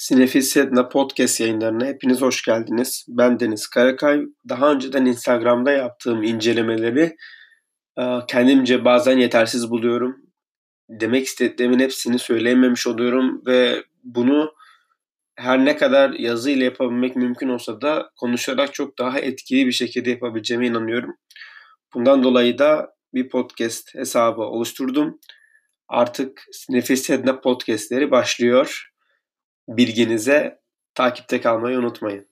Sinefil Sedna Podcast yayınlarına hepiniz hoş geldiniz. Ben Deniz Karakay. Daha önceden Instagram'da yaptığım incelemeleri e, kendimce bazen yetersiz buluyorum. Demek istediğimin hepsini söyleyememiş oluyorum ve bunu her ne kadar yazı ile yapabilmek mümkün olsa da konuşarak çok daha etkili bir şekilde yapabileceğime inanıyorum. Bundan dolayı da bir podcast hesabı oluşturdum. Artık Nefis Sedna podcastleri başlıyor bilginize takipte kalmayı unutmayın.